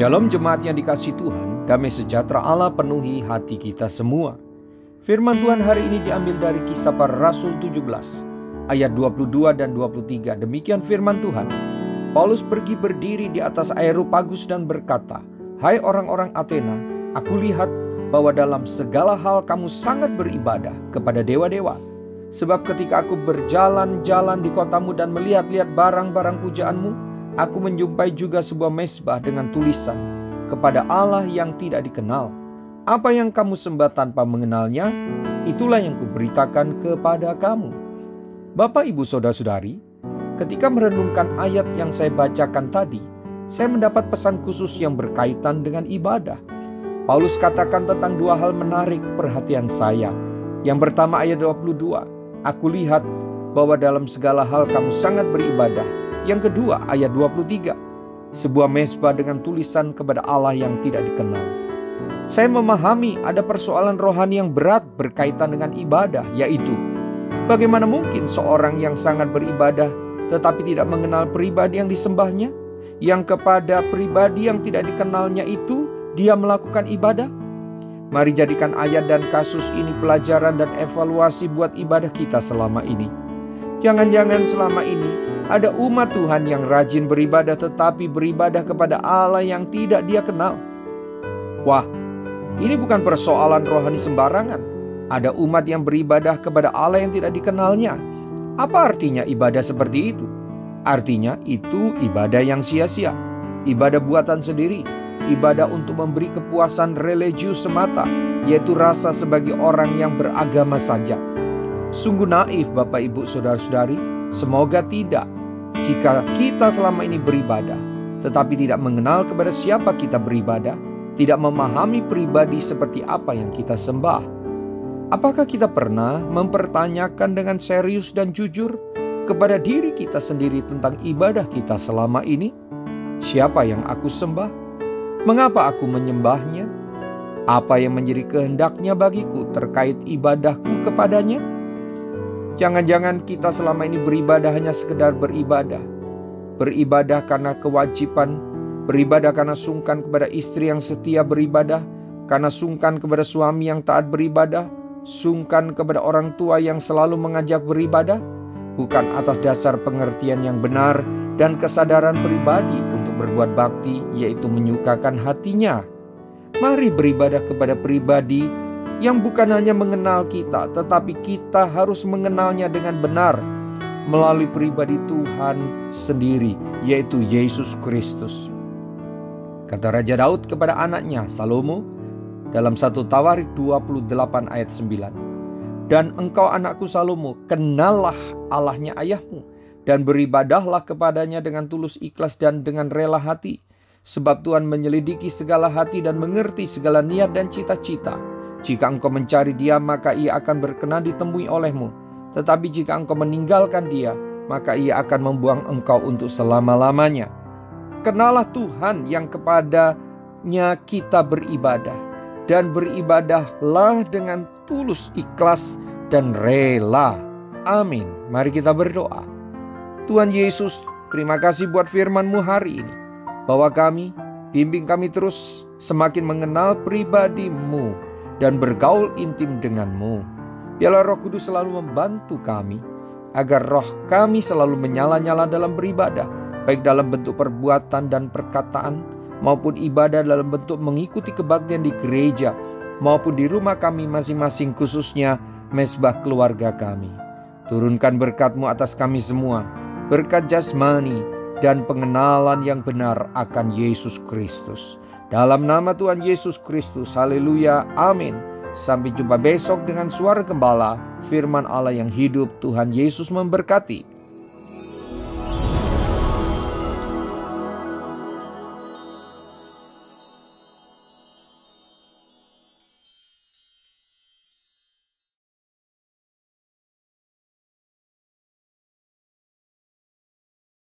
Shalom jemaat yang dikasih Tuhan, damai sejahtera Allah penuhi hati kita semua. Firman Tuhan hari ini diambil dari kisah para rasul 17, ayat 22 dan 23. Demikian firman Tuhan. Paulus pergi berdiri di atas Aeropagus dan berkata, Hai orang-orang Athena, aku lihat bahwa dalam segala hal kamu sangat beribadah kepada dewa-dewa. Sebab ketika aku berjalan-jalan di kotamu dan melihat-lihat barang-barang pujaanmu, aku menjumpai juga sebuah mesbah dengan tulisan kepada Allah yang tidak dikenal. Apa yang kamu sembah tanpa mengenalnya, itulah yang kuberitakan kepada kamu. Bapak, ibu, saudara-saudari, ketika merenungkan ayat yang saya bacakan tadi, saya mendapat pesan khusus yang berkaitan dengan ibadah. Paulus katakan tentang dua hal menarik perhatian saya. Yang pertama ayat 22, Aku lihat bahwa dalam segala hal kamu sangat beribadah yang kedua ayat 23, sebuah mesbah dengan tulisan kepada Allah yang tidak dikenal. Saya memahami ada persoalan rohani yang berat berkaitan dengan ibadah, yaitu bagaimana mungkin seorang yang sangat beribadah tetapi tidak mengenal pribadi yang disembahnya, yang kepada pribadi yang tidak dikenalnya itu dia melakukan ibadah? Mari jadikan ayat dan kasus ini pelajaran dan evaluasi buat ibadah kita selama ini. Jangan-jangan selama ini ada umat Tuhan yang rajin beribadah tetapi beribadah kepada Allah yang tidak dia kenal. Wah, ini bukan persoalan rohani sembarangan. Ada umat yang beribadah kepada Allah yang tidak dikenalnya. Apa artinya ibadah seperti itu? Artinya itu ibadah yang sia-sia, ibadah buatan sendiri, ibadah untuk memberi kepuasan religius semata, yaitu rasa sebagai orang yang beragama saja. Sungguh naif Bapak Ibu Saudara-saudari, semoga tidak jika kita selama ini beribadah, tetapi tidak mengenal kepada siapa kita beribadah, tidak memahami pribadi seperti apa yang kita sembah, apakah kita pernah mempertanyakan dengan serius dan jujur kepada diri kita sendiri tentang ibadah kita selama ini? Siapa yang aku sembah? Mengapa aku menyembahnya? Apa yang menjadi kehendaknya bagiku terkait ibadahku kepadanya? Jangan-jangan kita selama ini beribadah hanya sekedar beribadah. Beribadah karena kewajiban, beribadah karena sungkan kepada istri yang setia beribadah, karena sungkan kepada suami yang taat beribadah, sungkan kepada orang tua yang selalu mengajak beribadah, bukan atas dasar pengertian yang benar dan kesadaran pribadi untuk berbuat bakti, yaitu menyukakan hatinya. Mari beribadah kepada pribadi yang bukan hanya mengenal kita, tetapi kita harus mengenalnya dengan benar melalui pribadi Tuhan sendiri, yaitu Yesus Kristus. Kata Raja Daud kepada anaknya Salomo dalam satu Tawarik 28 ayat 9. Dan engkau anakku Salomo, kenallah Allahnya ayahmu dan beribadahlah kepadanya dengan tulus ikhlas dan dengan rela hati. Sebab Tuhan menyelidiki segala hati dan mengerti segala niat dan cita-cita. Jika engkau mencari dia, maka ia akan berkenan ditemui olehmu. Tetapi jika engkau meninggalkan dia, maka ia akan membuang engkau untuk selama-lamanya. Kenalah Tuhan yang kepadanya kita beribadah. Dan beribadahlah dengan tulus, ikhlas, dan rela. Amin. Mari kita berdoa. Tuhan Yesus, terima kasih buat firman-Mu hari ini. Bahwa kami, bimbing kami terus semakin mengenal pribadimu dan bergaul intim denganmu. Biarlah roh kudus selalu membantu kami, agar roh kami selalu menyala-nyala dalam beribadah, baik dalam bentuk perbuatan dan perkataan, maupun ibadah dalam bentuk mengikuti kebaktian di gereja, maupun di rumah kami masing-masing khususnya mesbah keluarga kami. Turunkan berkatmu atas kami semua, berkat jasmani dan pengenalan yang benar akan Yesus Kristus. Dalam nama Tuhan Yesus Kristus, haleluya, amin. Sampai jumpa besok dengan suara gembala, firman Allah yang hidup, Tuhan Yesus memberkati.